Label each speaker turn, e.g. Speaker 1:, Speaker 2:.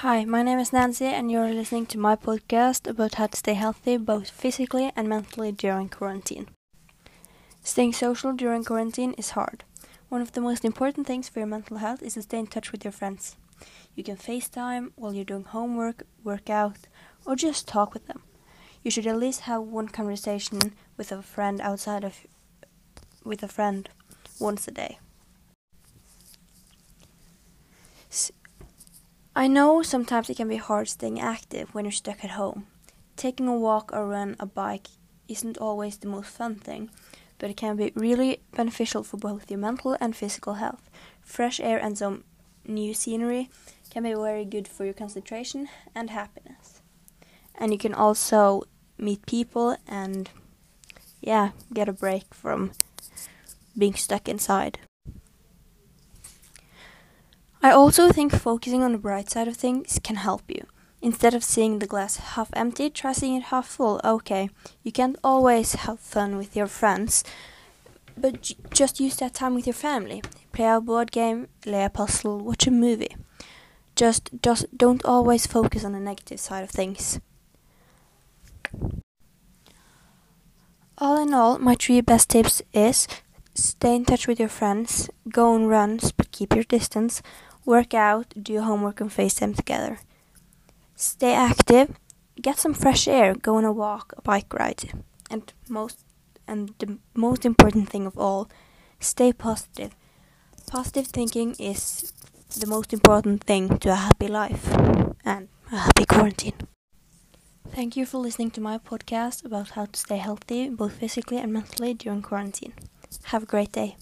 Speaker 1: Hi, my name is Nancy, and you're listening to my podcast about how to stay healthy both physically and mentally during quarantine. Staying social during quarantine is hard. One of the most important things for your mental health is to stay in touch with your friends. You can FaceTime while you're doing homework, work out, or just talk with them. You should at least have one conversation with a friend outside of with a friend once a day. I know sometimes it can be hard staying active when you're stuck at home. Taking a walk or run a bike isn't always the most fun thing, but it can be really beneficial for both your mental and physical health. Fresh air and some new scenery can be very good for your concentration and happiness. And you can also meet people and yeah, get a break from being stuck inside. I also think focusing on the bright side of things can help you. Instead of seeing the glass half empty, try seeing it half full. Okay, you can't always have fun with your friends, but just use that time with your family. Play a board game, play a puzzle, watch a movie. Just, just don't always focus on the negative side of things. All in all, my three best tips is stay in touch with your friends, go on runs but keep your distance, work out, do your homework and FaceTime together. Stay active, get some fresh air, go on a walk, a bike ride, and most and the most important thing of all, stay positive. Positive thinking is the most important thing to a happy life and a happy quarantine. Thank you for listening to my podcast about how to stay healthy both physically and mentally during quarantine. Have a great day.